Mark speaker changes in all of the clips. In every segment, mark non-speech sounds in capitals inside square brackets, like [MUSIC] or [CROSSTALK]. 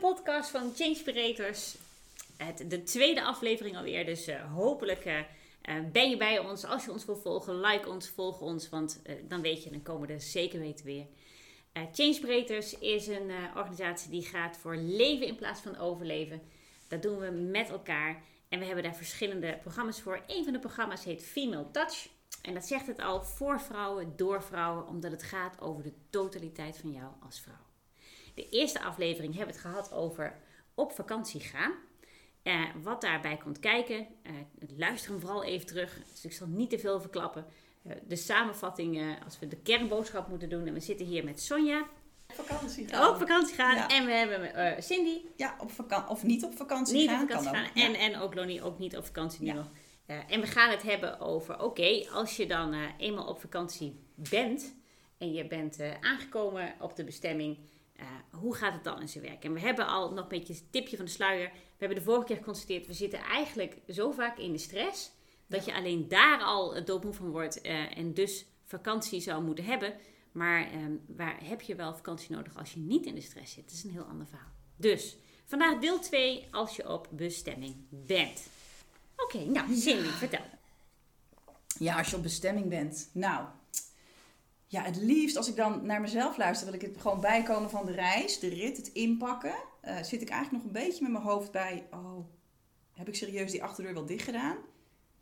Speaker 1: Podcast van Changespirators. Het, de tweede aflevering alweer. Dus uh, hopelijk uh, ben je bij ons. Als je ons wil volgen, like ons, volg ons. Want dan weet je, dan komen we er zeker weten weer. Changespirators is een organisatie die gaat voor leven in plaats van overleven. Dat doen we met elkaar. En we hebben daar verschillende programma's voor. Een van de programma's heet Female Touch. En dat zegt het al voor vrouwen, door vrouwen, omdat het gaat over de totaliteit van jou als vrouw. De eerste aflevering hebben we het gehad over op vakantie gaan. Uh, wat daarbij komt kijken, uh, luister hem vooral even terug. Dus ik zal niet te veel verklappen. Uh, de samenvatting, als we de kernboodschap moeten doen. En we zitten hier met Sonja.
Speaker 2: Op vakantie gaan.
Speaker 1: Op vakantie gaan. Ja. En we hebben Cindy.
Speaker 2: Ja, op vakantie. Of niet op vakantie
Speaker 1: niet
Speaker 2: gaan.
Speaker 1: Op vakantie
Speaker 2: kan
Speaker 1: gaan. En, en ook Lonnie, ook niet op vakantie nu nog. en we gaan het hebben over, oké, okay, als je dan eenmaal op vakantie bent. En je bent aangekomen op de bestemming hoe gaat het dan in zijn werk? En we hebben al nog een beetje het tipje van de sluier. We hebben de vorige keer geconstateerd, we zitten eigenlijk zo vaak in de stress. Dat je alleen daar al doodmoe van wordt uh, en dus vakantie zou moeten hebben. Maar um, waar heb je wel vakantie nodig als je niet in de stress zit? Dat is een heel ander verhaal. Dus, vandaag deel 2 als je op bestemming bent. Oké, okay, nou Cindy, vertel.
Speaker 2: Ja, als je op bestemming bent. Nou, ja, het liefst als ik dan naar mezelf luister, wil ik het gewoon bijkomen van de reis, de rit, het inpakken. Uh, zit ik eigenlijk nog een beetje met mijn hoofd bij, oh, heb ik serieus die achterdeur wel dicht gedaan?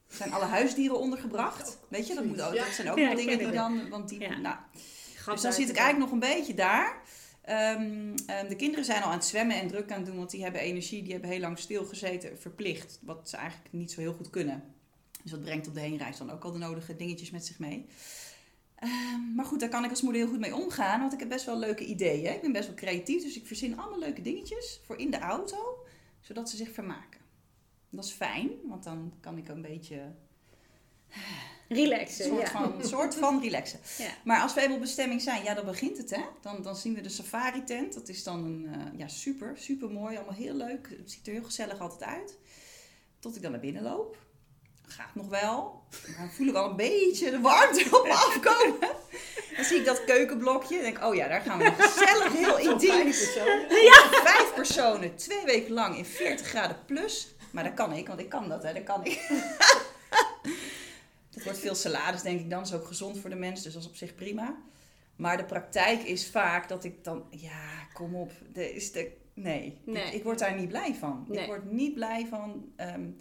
Speaker 2: Zijn alle huisdieren ondergebracht? Weet je, dat, moet ook, dat zijn ook ja, wel dingen die dan, want die, ja. nou. Dus dan zit ik eigenlijk nog een beetje daar. Um, um, de kinderen zijn al aan het zwemmen en druk aan het doen, want die hebben energie, die hebben heel lang stilgezeten, verplicht. Wat ze eigenlijk niet zo heel goed kunnen. Dus dat brengt op de heenreis dan ook al de nodige dingetjes met zich mee. Uh, maar goed, daar kan ik als moeder heel goed mee omgaan, want ik heb best wel leuke ideeën. Ik ben best wel creatief, dus ik verzin allemaal leuke dingetjes voor in de auto, zodat ze zich vermaken. Dat is fijn, want dan kan ik een beetje
Speaker 1: relaxen.
Speaker 2: Soort,
Speaker 1: ja.
Speaker 2: van, soort van relaxen. [LAUGHS] Ja. Maar als we op bestemming zijn, ja, dan begint het. Hè? Dan, dan zien we de safari tent. Dat is dan een, uh, ja, super, super mooi. Allemaal heel leuk. Het ziet er heel gezellig altijd uit. Tot ik dan naar binnen loop gaat nog wel. Dan voel ik al een beetje de warmte op me afkomen. Dan zie ik dat keukenblokje. En denk oh ja, daar gaan we nog gezellig heel intiem. Vijf personen. Ja. Vijf personen, twee weken lang in 40 graden plus. Maar dat kan ik, want ik kan dat, hè. Dat kan ik. Het wordt veel salades, denk ik dan. Dat is ook gezond voor de mens, dus dat is op zich prima. Maar de praktijk is vaak dat ik dan... Ja, kom op. De, is de, nee, nee. Ik, ik, word daar niet blij van. Nee. Ik word niet blij van... Um,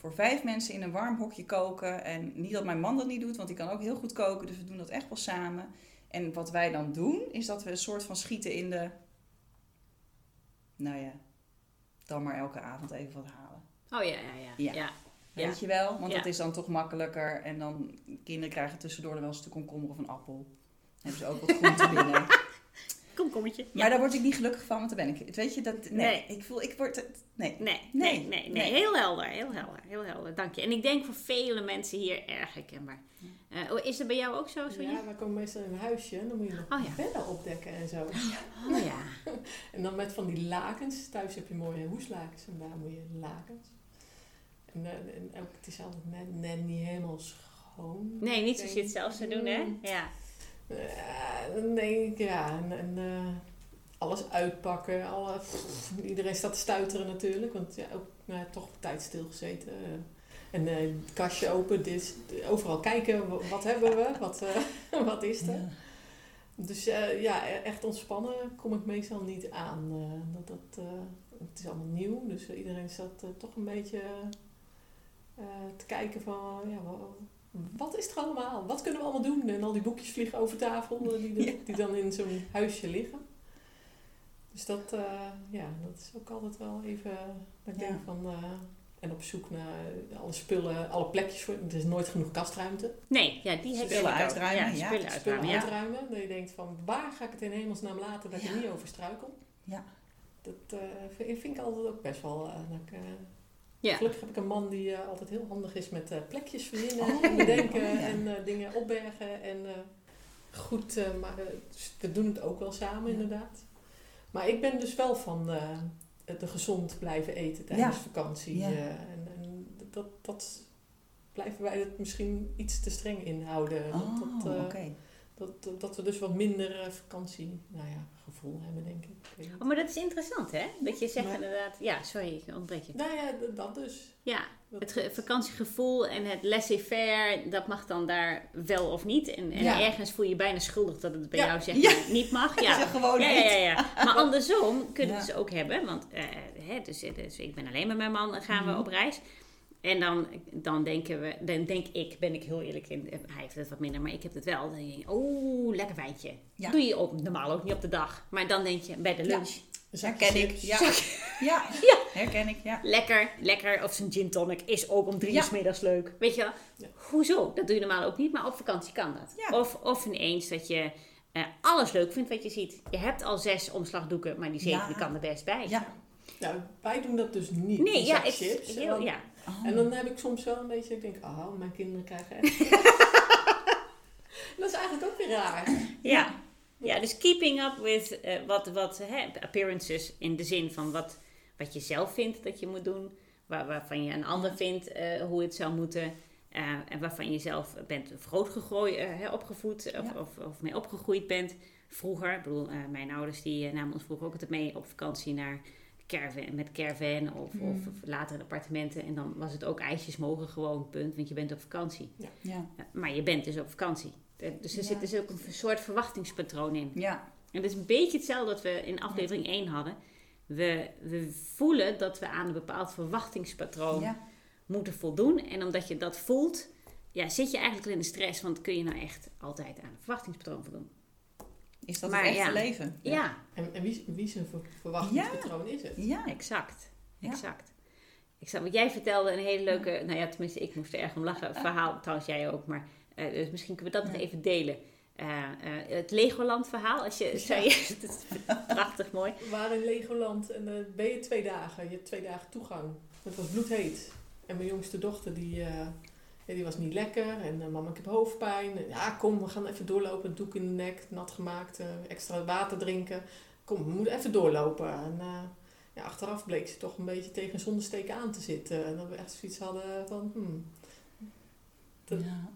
Speaker 2: voor vijf mensen in een warm hokje koken. En niet dat mijn man dat niet doet, want die kan ook heel goed koken. Dus we doen dat echt wel samen. En wat wij dan doen, is dat we een soort van schieten in de... Nou ja, dan maar elke avond even wat halen.
Speaker 1: Oh ja, ja, ja. ja.
Speaker 2: Weet je wel? Want dat is dan toch makkelijker. En dan, kinderen krijgen tussendoor wel een stuk komkommer of een appel. Dan hebben ze ook wat groente [LAUGHS] binnen.
Speaker 1: Komkommertje.
Speaker 2: Maar daar word ik niet gelukkig van, want dan ben ik. Weet je, dat, nee, nee. ik voel, ik word,
Speaker 1: nee. Nee, nee, nee, nee, heel helder, heel helder, heel helder, dank je. En ik denk voor vele mensen hier erg herkenbaar. Uh, is het bij jou ook zo, Sonja?
Speaker 3: Ja, we komen meestal in een huisje en dan moet je nog oh, ja. bedden opdekken en zo.
Speaker 1: Oh ja. [LAUGHS]
Speaker 3: en dan met van die lakens. Thuis heb je mooie hoeslakens en daar moet je lakens. En, uh, en ook, het is altijd net, net niet helemaal schoon.
Speaker 1: Nee, niet zoals je het zelf zou doen, hè? Ja.
Speaker 3: Uh, dan denk ik, ja, en, en uh, alles uitpakken. Alle, pff, iedereen staat te stuiteren natuurlijk, want ja, ook nou, toch tijd stilgezeten. Uh, en het kastje open, dit, overal kijken, wat hebben we, wat, [LAUGHS] wat is er. Ja. Dus ja, echt ontspannen kom ik meestal niet aan. dat, dat, het is allemaal nieuw, dus iedereen staat toch een beetje te kijken van, ja, wat is er allemaal? Wat kunnen we allemaal doen? En al die boekjes vliegen over tafel die, de, die dan in zo'n huisje liggen. Dus dat, uh, ja, dat is ook altijd wel even, dat ik ja. denk van, uh, en op zoek naar alle spullen, alle plekjes voor, er is nooit genoeg kastruimte.
Speaker 1: Nee, ja, die
Speaker 2: heb spullen uitruimen.
Speaker 1: Ja,
Speaker 2: spullen,
Speaker 3: spullen uitruimen. uitruimen. Dat je denkt van, waar ga ik het in hemelsnaam laten dat ja. ik er niet over struikel?
Speaker 2: Ja.
Speaker 3: Dat uh, vind, vind, ik altijd ook best wel, dat ik, ja. Gelukkig heb ik een man die uh, altijd heel handig is met uh, plekjes verzinnen oh, en bedenken oh, ja. en uh, dingen opbergen. En goed, maar we doen het ook wel samen inderdaad. Maar ik ben dus wel van de gezond blijven eten tijdens vakantie. en, en dat, dat blijven wij het misschien iets te streng inhouden.
Speaker 2: Oh, dat,
Speaker 3: okay. Dat, dat we dus wat minder eh, vakantie, nou ja, gevoel hebben, denk ik.
Speaker 1: Oh, maar dat is interessant, hè? Dat je zegt
Speaker 3: Maar-
Speaker 1: inderdaad... Ja, sorry, ik ontbreek je.
Speaker 3: Nou ja, dat dus.
Speaker 1: Ja, het ge- vakantiegevoel en het laissez-faire, dat mag dan daar wel of niet. En, en
Speaker 3: Ja.
Speaker 1: ergens voel je je bijna schuldig dat het bij
Speaker 3: Ja.
Speaker 1: jou zeg
Speaker 2: Ja.
Speaker 1: maar niet mag. [LAUGHS]
Speaker 2: Ja. Gewoon
Speaker 1: Ja,
Speaker 2: niet.
Speaker 1: ja, ja. Maar andersom kunnen we het dus ook hebben. Want eh, hè, dus, dus ik ben alleen met mijn man en gaan we
Speaker 2: Mhm.
Speaker 1: op reis. En dan, dan denken we, dan denk ik, ben ik heel eerlijk in, hij heeft het wat minder, maar ik heb het wel. Dan denk je, oh, lekker wijntje.
Speaker 2: Ja.
Speaker 1: Doe je ook normaal ook niet op de dag. Maar dan denk je bij de
Speaker 2: Ja.
Speaker 1: lunch,
Speaker 3: zakje
Speaker 2: Herken ik. Ja. [LAUGHS] Ja.
Speaker 1: Ja.
Speaker 2: herken ik. Ja.
Speaker 1: lekker, lekker. Of zijn gin tonic is ook om drie uur
Speaker 2: Ja.
Speaker 1: 's middags leuk. Weet je wel?
Speaker 3: Ja.
Speaker 1: Hoezo? Dat doe je normaal ook niet, maar op vakantie kan dat.
Speaker 2: Ja.
Speaker 1: Of, of ineens dat je eh, alles leuk vindt wat je ziet. Je hebt al zes omslagdoeken, maar die zevende
Speaker 2: Ja.
Speaker 1: kan er best bij.
Speaker 2: Ja.
Speaker 3: Nou, wij doen dat dus niet.
Speaker 1: Nee, ja, ik,
Speaker 3: chips.
Speaker 1: ik- heel, ja.
Speaker 2: Oh.
Speaker 3: En dan heb ik soms wel een beetje, ik denk, oh, mijn kinderen krijgen echt. [LAUGHS] [LAUGHS] dat is eigenlijk ook weer raar.
Speaker 1: Ja. ja, dus keeping up with eh, wat, wat hè, appearances in de zin van wat, wat je zelf vindt dat je moet doen, waar, waarvan je een ander vindt eh, hoe het zou moeten. eh, en waarvan je zelf bent grootgegooid, hè, opgevoed of,
Speaker 2: Ja.
Speaker 1: of, of mee opgegroeid bent. Vroeger, ik bedoel, mijn ouders die namen ons vroeger ook altijd mee op vakantie naar caravan, met caravan of,
Speaker 2: Mm.
Speaker 1: of, later in appartementen. En dan was het ook ijsjes mogen gewoon, punt, want je bent op vakantie.
Speaker 2: Ja.
Speaker 1: Ja, Maar je bent dus op vakantie. Eh, Dus er
Speaker 2: Ja.
Speaker 1: zit dus ook een soort verwachtingspatroon in.
Speaker 2: Ja.
Speaker 1: En dat is een beetje hetzelfde wat we in aflevering 1 hadden. We, we voelen dat we aan een bepaald verwachtingspatroon
Speaker 2: Ja.
Speaker 1: moeten voldoen. En omdat je dat voelt, ja, zit je eigenlijk al in de stress. Want kun je nou echt altijd aan een verwachtingspatroon voldoen?
Speaker 2: Is dat
Speaker 1: Maar
Speaker 2: het echte
Speaker 1: ja.
Speaker 2: leven?
Speaker 1: Ja,
Speaker 3: En, en wie, wie zijn ver- verwachtingspatroon is het?
Speaker 2: Ja.
Speaker 1: exact.
Speaker 2: Ja.
Speaker 1: Exact. Ik zag, want jij vertelde een hele leuke, nou ja, tenminste, ik moest er erg om lachen. Verhaal, trouwens jij ook, maar eh, dus misschien kunnen we dat nog even delen. Eh, eh, het Legoland verhaal, als je zei, het [LAUGHS] is prachtig mooi.
Speaker 3: We waren in Legoland en dan ben je twee dagen. Je hebt twee dagen toegang. Het was bloedheet. En mijn jongste dochter, die, ja, die was niet lekker. En eh, mama, ik heb hoofdpijn. En, ja, kom, we gaan even doorlopen. Doek in de nek, nat gemaakt. eh, extra water drinken. Kom, we moeten even doorlopen. En eh, ja, achteraf bleek ze toch een beetje tegen een zonnesteek aan te zitten. En dat we echt zoiets hadden van... Hmm, Dat-
Speaker 2: Ja.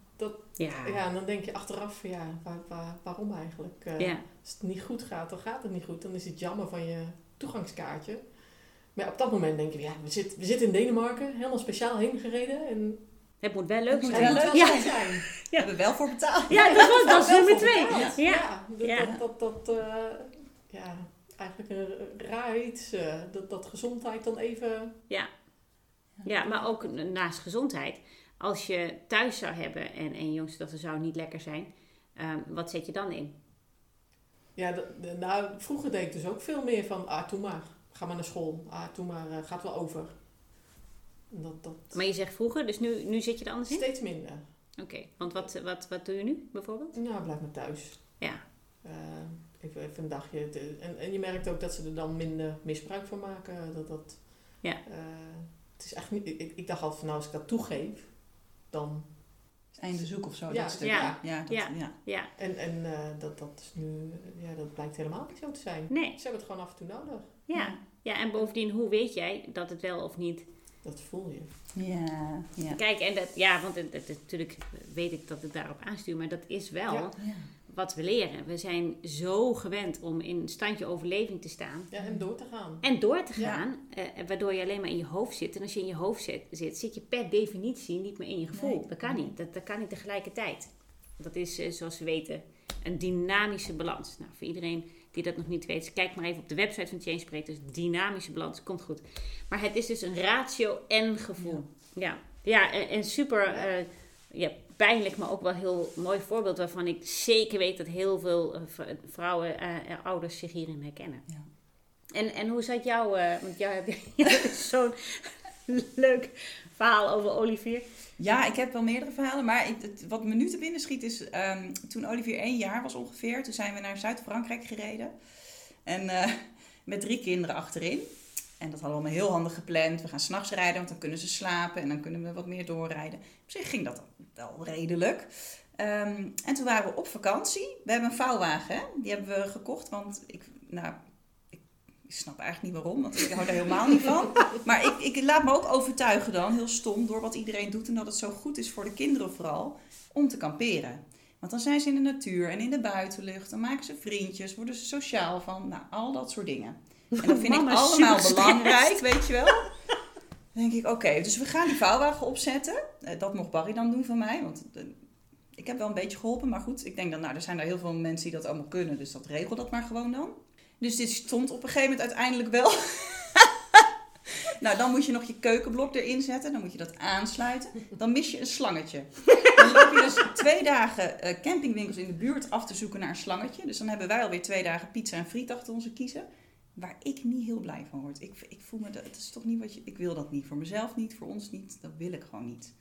Speaker 1: Ja,
Speaker 3: ja, en dan denk je achteraf, ja, waar, waar- waarom eigenlijk? Eh,
Speaker 1: ja.
Speaker 3: als het niet goed gaat, dan gaat het niet goed. Dan is het jammer van je toegangskaartje. Maar ja, op dat moment denk je, ja, we, zit, we zitten in Denemarken, helemaal speciaal heen gereden. En
Speaker 1: het moet wel leuk
Speaker 2: moet
Speaker 1: zijn.
Speaker 2: wel leuk
Speaker 1: ja.
Speaker 3: zijn.
Speaker 2: We hebben wel voor betaald.
Speaker 1: Ja, dat, was, dat is nummer twee.
Speaker 3: betaald.
Speaker 1: Ja.
Speaker 3: Ja, dat,
Speaker 1: Ja.
Speaker 3: dat, dat, dat, eh, ja, eigenlijk een raar iets. eh, dat, dat gezondheid dan even...
Speaker 1: ja, maar ook naast gezondheid. Als je thuis zou hebben en, en jongste dochter zou niet lekker zijn, ehm, wat zet je dan in?
Speaker 3: Ja, de- de- nou, vroeger deed ik dus ook veel meer van, ah, doe maar. Ga maar naar school. Ah, doe maar, eh, gaat wel over. En Dat, dat
Speaker 1: Maar je zegt vroeger, dus nu, nu zit je er anders in?
Speaker 3: steeds minder.
Speaker 1: Oké, want wat, wat, wat doe je nu bijvoorbeeld?
Speaker 3: Nou, blijf maar thuis.
Speaker 1: Ja.
Speaker 3: Even, even een dagje. te- en, en je merkt ook dat ze er dan minder misbruik van maken. Dat, dat,
Speaker 1: Ja.
Speaker 3: eh, het is echt niet, ik, ik dacht altijd van nou, als ik dat toegeef, dan.
Speaker 2: Einde zoek of zo.
Speaker 3: Ja,
Speaker 2: dat stuk.
Speaker 1: ja.
Speaker 2: ja, dat,
Speaker 1: Ja.
Speaker 2: ja.
Speaker 1: Ja,
Speaker 3: En, en eh, dat, dat is nu, ja, dat blijkt helemaal niet zo te zijn.
Speaker 1: nee.
Speaker 3: Ze hebben het gewoon af en toe nodig.
Speaker 1: Ja. ja, en bovendien, hoe weet jij dat het wel of niet...
Speaker 3: Dat voel je.
Speaker 2: Ja, ja.
Speaker 1: Kijk, en dat, ja, want het, het- natuurlijk weet ik dat het daarop aanstuurt, maar dat is wel
Speaker 3: Ja.
Speaker 2: Ja.
Speaker 1: wat we leren. We zijn zo gewend om in een standje overleving te staan.
Speaker 3: Ja, en door te gaan.
Speaker 1: En door te
Speaker 2: Ja.
Speaker 1: gaan, eh, waardoor je alleen maar in je hoofd zit. En als je in je hoofd zit, zit, zit je per definitie niet meer in je gevoel.
Speaker 2: Nee.
Speaker 1: Dat kan niet. Dat, dat kan niet tegelijkertijd. Dat is, eh, zoals we weten, een dynamische balans. Nou, voor iedereen die dat nog niet weet, kijk maar even op de website van Change Breakers. Dynamische balans, komt goed. Maar het is dus een ratio en gevoel. Ja, ja en, en super eh, ja, pijnlijk, maar ook wel heel mooi voorbeeld waarvan ik zeker weet dat heel veel eh, vrouwen, eh, eh, ouders zich hierin herkennen.
Speaker 2: Ja.
Speaker 1: En, en hoe zat jouw, want jou heb je [LAUGHS] zo'n [LAUGHS] leuk verhaal over Olivier.
Speaker 2: Ja, ik heb wel meerdere verhalen. Maar het, wat me nu te binnen schiet is... ehm, toen Olivier één jaar was ongeveer... toen zijn we naar Zuid-Frankrijk gereden. En eh, met drie kinderen achterin. En dat hadden we allemaal heel handig gepland. We gaan s'nachts rijden, want dan kunnen ze slapen... en dan kunnen we wat meer doorrijden. Op zich ging dat wel redelijk. Ehm, en toen waren we op vakantie. We hebben een vouwwagen, hè? Die hebben we gekocht, want ik... Nou, ik snap eigenlijk niet waarom, want ik hou daar helemaal niet van. [LAUGHS] Maar ik, ik laat me ook overtuigen dan, heel stom, door wat iedereen doet. En dat het zo goed is voor de kinderen vooral, om te kamperen. Want dan zijn ze in de natuur en in de buitenlucht. Dan maken ze vriendjes, worden ze sociaal van. Nou, al dat soort dingen. En dat vind
Speaker 1: Mama
Speaker 2: ik allemaal belangrijk, weet je wel. Dan denk ik, oké, dus we gaan die vouwwagen opzetten. Eh, dat mocht Barry dan doen van mij, want eh, ik heb wel een beetje geholpen. Maar goed, ik denk dan, nou, er zijn er heel veel mensen die dat allemaal kunnen. Dus dat regel dat maar gewoon dan. Dus dit stond op een gegeven moment uiteindelijk wel. [LAUGHS] nou, dan moet je nog je keukenblok erin zetten. Dan moet je dat aansluiten. Dan mis je een slangetje. Dan loop je dus twee dagen eh, campingwinkels in de buurt af te zoeken naar een slangetje. Dus dan hebben wij alweer twee dagen pizza en friet achter onze kiezen. Waar ik niet heel blij van word. Ik, ik voel me, dat het is toch niet wat je, ik wil dat niet. Voor mezelf niet, voor ons niet. Dat wil ik gewoon niet.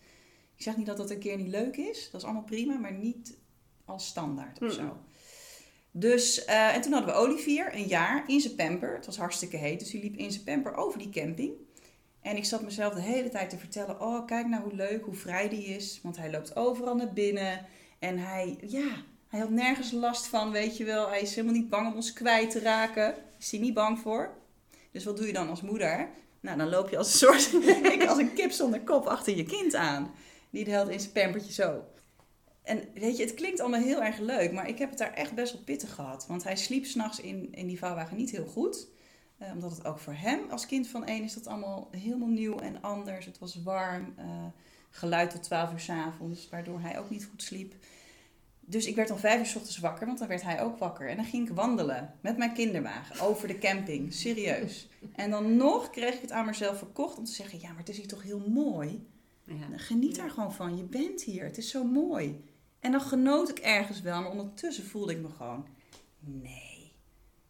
Speaker 2: Ik zeg niet dat dat een keer niet leuk is. Dat is allemaal prima, maar niet als standaard of
Speaker 1: Mm.
Speaker 2: Dus, eh, en toen hadden we Olivier, een jaar, in zijn pamper. Het was hartstikke heet, dus die liep in zijn pamper over die camping. En ik zat mezelf de hele tijd te vertellen, oh kijk nou hoe leuk, hoe vrij die is. Want hij loopt overal naar binnen. En hij, ja, hij had nergens last van, weet je wel. Hij is helemaal niet bang om ons kwijt te raken. Is hij niet bang voor. Dus wat doe je dan als moeder? Nou, dan loop je als een soort, [LAUGHS] als een kip zonder kop achter je kind aan. Die de in zijn pampertje zo. En weet je, het klinkt allemaal heel erg leuk, maar ik heb het daar echt best wel pittig gehad. Want hij sliep s'nachts in, in die vouwwagen niet heel goed. Eh, omdat het ook voor hem als kind van één is dat allemaal helemaal nieuw en anders. Het was warm, eh, geluid tot 12 uur 's avonds, waardoor hij ook niet goed sliep. Dus ik werd om vijf uur 's ochtends wakker, want dan werd hij ook wakker. En dan ging ik wandelen met mijn kinderwagen over de camping, serieus. En dan nog kreeg ik het aan mezelf verkocht om te zeggen, ja, maar het is hier toch heel mooi.
Speaker 1: Ja.
Speaker 2: Geniet daar gewoon van. Je bent hier. Het is zo mooi. En dan genoot ik ergens wel, maar ondertussen voelde ik me gewoon: nee,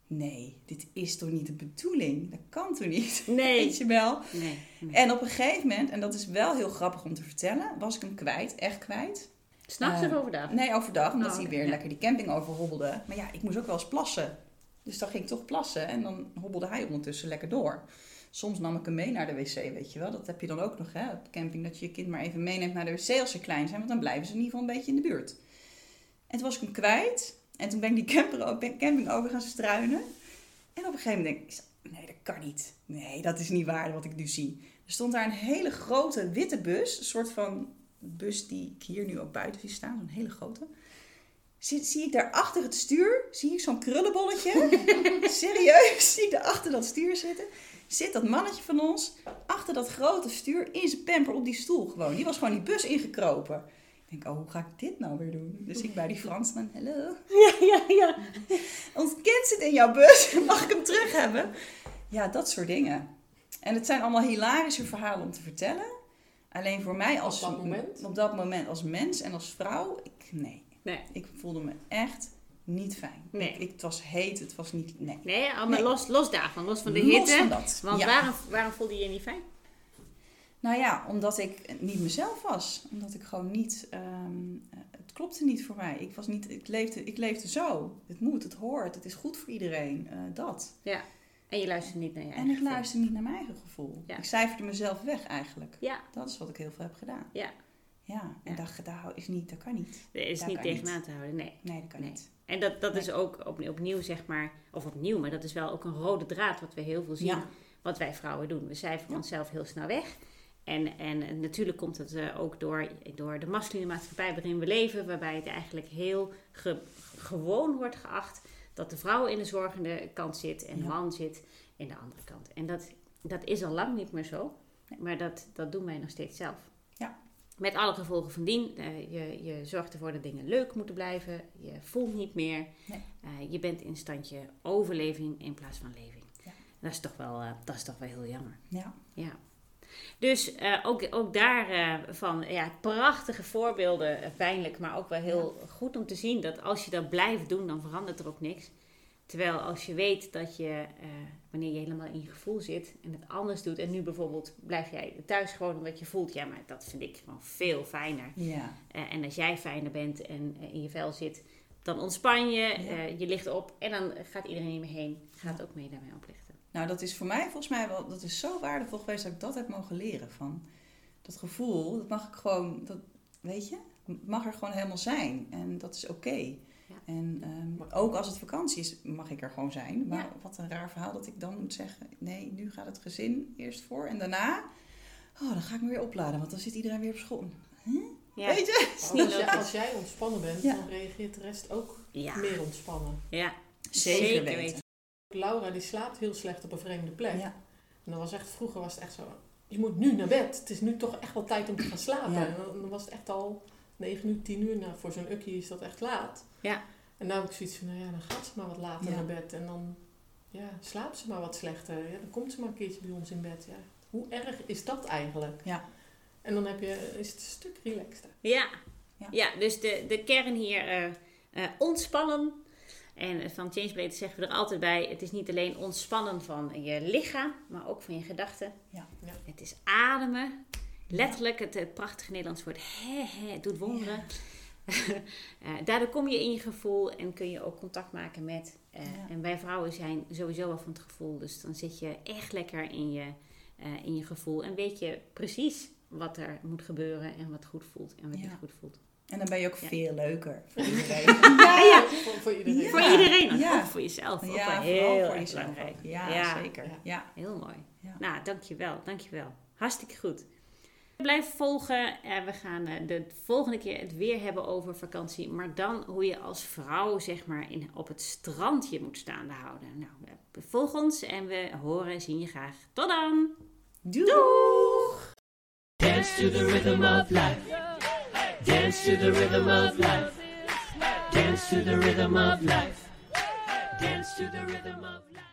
Speaker 2: nee, dit is toch niet de bedoeling? Dat kan toch niet? [LAUGHS]
Speaker 1: Nee.
Speaker 2: Weet je wel?
Speaker 1: Nee. nee.
Speaker 2: En op een gegeven moment, en dat is wel heel grappig om te vertellen, was ik hem kwijt, echt kwijt.
Speaker 1: S'nachts
Speaker 2: Eh,
Speaker 1: of overdag?
Speaker 2: Nee, overdag, omdat
Speaker 1: Oh,
Speaker 2: hij weer
Speaker 1: ja.
Speaker 2: lekker die camping overhobbelde. Maar ja, ik moest ook wel eens plassen. Dus dan ging ik toch plassen en dan hobbelde hij ondertussen lekker door. Soms nam ik hem mee naar de wc, weet je wel. Dat heb je dan ook nog hè, op camping, dat je je kind maar even meeneemt naar de wc als ze klein zijn. Want dan blijven ze in ieder geval een beetje in de buurt. En toen was ik hem kwijt. En toen ben ik die camper, camping over gaan struinen. En op een gegeven moment denk ik, nee, dat kan niet. Nee, dat is niet waar wat ik nu zie. Er stond daar een hele grote witte bus. Een soort van bus die ik hier nu ook buiten zie staan. Zo'n hele grote. Zie, zie ik daar achter het stuur, zie ik zo'n krullenbolletje. [LAUGHS] Serieus, zie ik daar achter dat stuur zitten. Zit dat mannetje van ons achter dat grote stuur in zijn pamper op die stoel gewoon. Die was gewoon die bus ingekropen. Ik denk, oh, hoe ga ik dit nou weer doen? Dus ik bij die Fransman, hallo.
Speaker 1: Ja, ja, ja.
Speaker 2: Ons kind zit in jouw bus, [LAUGHS] mag ik hem terug hebben? Ja, dat soort dingen. En het zijn allemaal hilarische verhalen om te vertellen. Alleen voor mij als...
Speaker 3: Op dat moment?
Speaker 2: Op dat moment als mens en als vrouw, ik, nee.
Speaker 1: Nee.
Speaker 2: Ik voelde me echt niet fijn.
Speaker 1: Nee.
Speaker 2: Ik, ik- het was heet, het was niet... Nee.
Speaker 1: Nee, allemaal
Speaker 2: Nee.
Speaker 1: Los, los daarvan, los van de
Speaker 2: Los
Speaker 1: hitte.
Speaker 2: van dat.
Speaker 1: Want
Speaker 2: Ja.
Speaker 1: waarom, waarom voelde je je niet fijn?
Speaker 2: Nou ja, omdat ik niet mezelf was. Omdat ik gewoon niet... ehm, eh, het klopte niet voor mij. Ik, was niet, ik, leefde, ik leefde zo. Het moet, het hoort, het is goed voor iedereen. eh, dat.
Speaker 1: En je luistert niet naar je
Speaker 2: En
Speaker 1: eigen
Speaker 2: ik
Speaker 1: gevoel.
Speaker 2: luister niet naar mijn eigen gevoel.
Speaker 1: Ja.
Speaker 2: Ik cijferde mezelf weg eigenlijk.
Speaker 1: Ja,
Speaker 2: Dat is wat ik heel veel heb gedaan.
Speaker 1: Ja.
Speaker 2: Ja, en
Speaker 1: Ja.
Speaker 2: Dat, dat is niet, dat kan niet.
Speaker 1: er is
Speaker 2: Daar
Speaker 1: niet
Speaker 2: niet.
Speaker 1: te houden, nee.
Speaker 2: Nee, dat kan
Speaker 1: Nee.
Speaker 2: niet.
Speaker 1: En dat, dat is ook op, opnieuw, zeg maar, of opnieuw, maar dat is wel ook een rode draad wat we heel veel zien.
Speaker 2: Ja.
Speaker 1: Wat wij vrouwen doen. We cijferen onszelf heel snel weg. En, en natuurlijk komt het eh, ook door, door de masculine maatschappij waarin we leven, waarbij het eigenlijk heel ge- gewoon wordt geacht dat de vrouw in de zorgende kant zit en de
Speaker 2: Ja.
Speaker 1: man zit in de andere kant. En dat, dat is al lang niet meer zo, maar dat, dat doen wij nog steeds zelf. Met alle gevolgen van dien. Eh, je, je zorgt ervoor dat dingen leuk moeten blijven. Je voelt niet meer.
Speaker 2: Nee.
Speaker 1: Eh, je bent in standje overleving in plaats van leving.
Speaker 2: Ja.
Speaker 1: Dat, is toch wel, eh, dat is toch wel heel jammer.
Speaker 2: Ja.
Speaker 1: Ja. Dus ook, ook daar eh, van ja, prachtige voorbeelden, pijnlijk, maar ook wel heel goed om te zien dat als je dat blijft doen, dan verandert er ook niks. Terwijl als je weet dat je, eh, wanneer je helemaal in je gevoel zit en het anders doet, en nu bijvoorbeeld blijf jij thuis gewoon omdat je voelt, ja, maar dat vind ik gewoon veel fijner.
Speaker 2: Ja.
Speaker 1: Eh, en als jij fijner bent en eh, in je vel zit, dan ontspan je, je ligt op en dan gaat iedereen niet meer heen. Gaat ook mee daarmee oplichten.
Speaker 2: Nou, dat is voor mij volgens mij wel, dat is zo waardevol geweest dat ik dat heb mogen leren. Van dat gevoel, dat mag ik gewoon, dat, weet je, mag er gewoon helemaal zijn. En dat is oké.
Speaker 1: Ja.
Speaker 2: En ehm, ook als het vakantie is, mag ik er gewoon zijn. Maar
Speaker 1: Ja.
Speaker 2: wat een raar verhaal dat ik dan moet zeggen, nee, nu gaat het gezin eerst voor. En daarna, oh, dan ga ik me weer opladen, want dan zit iedereen weer op school. Huh?
Speaker 1: Ja.
Speaker 2: Weet je?
Speaker 3: Als, jij,
Speaker 1: logisch.
Speaker 3: als jij ontspannen bent,
Speaker 2: Ja.
Speaker 3: dan reageert de rest ook
Speaker 1: Ja.
Speaker 3: meer ontspannen.
Speaker 1: Ja.
Speaker 2: Zeker,
Speaker 1: Zeker
Speaker 2: weten.
Speaker 1: weten.
Speaker 3: Laura die slaapt heel slecht op een vreemde plek.
Speaker 2: Ja.
Speaker 3: En dan was echt, vroeger was het echt zo, je moet nu naar bed. Het is nu toch echt wel tijd om te gaan slapen.
Speaker 2: Ja.
Speaker 3: En dan was het echt al 9 uur, 10 uur. Nou, voor zo'n ukkie is dat echt laat.
Speaker 1: Ja.
Speaker 3: En nou heb ik zoiets van, nou ja, dan gaat ze maar wat later
Speaker 2: Ja.
Speaker 3: naar bed. En dan ja, slaapt ze maar wat slechter. Ja, dan komt ze maar een keertje bij ons in bed. Ja. Hoe erg is dat eigenlijk?
Speaker 2: Ja.
Speaker 3: En dan heb je, is het een stuk relaxter.
Speaker 1: Ja.
Speaker 2: Ja.
Speaker 1: ja. dus de, de kern hier eh, eh, ontspannen. En eh, van Change Breed zeggen we er altijd bij: het is niet alleen ontspannen van je lichaam, maar ook van je gedachten.
Speaker 2: Ja.
Speaker 3: Ja.
Speaker 1: Het is ademen. Letterlijk, het, het prachtige Nederlands woord hè, hè, het doet wonderen. [LAUGHS] Eh, daardoor kom je in je gevoel en kun je ook contact maken met. eh,
Speaker 2: Ja.
Speaker 1: En wij vrouwen zijn sowieso wel van het gevoel. Dus dan zit je echt lekker in je, eh, in je gevoel. En weet je precies wat er moet gebeuren en wat goed voelt en wat
Speaker 2: Ja.
Speaker 1: niet goed voelt.
Speaker 2: En dan ben je ook
Speaker 1: Ja.
Speaker 2: veel leuker voor [LAUGHS] iedereen.
Speaker 1: ja.
Speaker 3: Voor, voor iedereen.
Speaker 2: Ja.
Speaker 1: Voor iedereen,
Speaker 2: Ja.
Speaker 1: ook voor jezelf. ook
Speaker 2: ja,
Speaker 1: heel
Speaker 2: voor
Speaker 1: erg
Speaker 2: jezelf.
Speaker 1: belangrijk.
Speaker 2: Ja,
Speaker 1: Ja.
Speaker 2: zeker.
Speaker 3: Ja.
Speaker 2: Ja.
Speaker 1: Heel mooi.
Speaker 2: Ja.
Speaker 1: Nou, dankjewel, dankjewel. Hartstikke goed. Blijf volgen. Eh, we gaan eh, de volgende keer het weer hebben over vakantie. Maar dan hoe je als vrouw zeg maar in, op het strand je moet staande houden. Nou, volg ons en we horen en zien je graag. Tot dan!
Speaker 2: Doeg!
Speaker 4: Dance to the rhythm of life. Dance to the rhythm of life. Dance to the rhythm of life. Dance to the rhythm of life.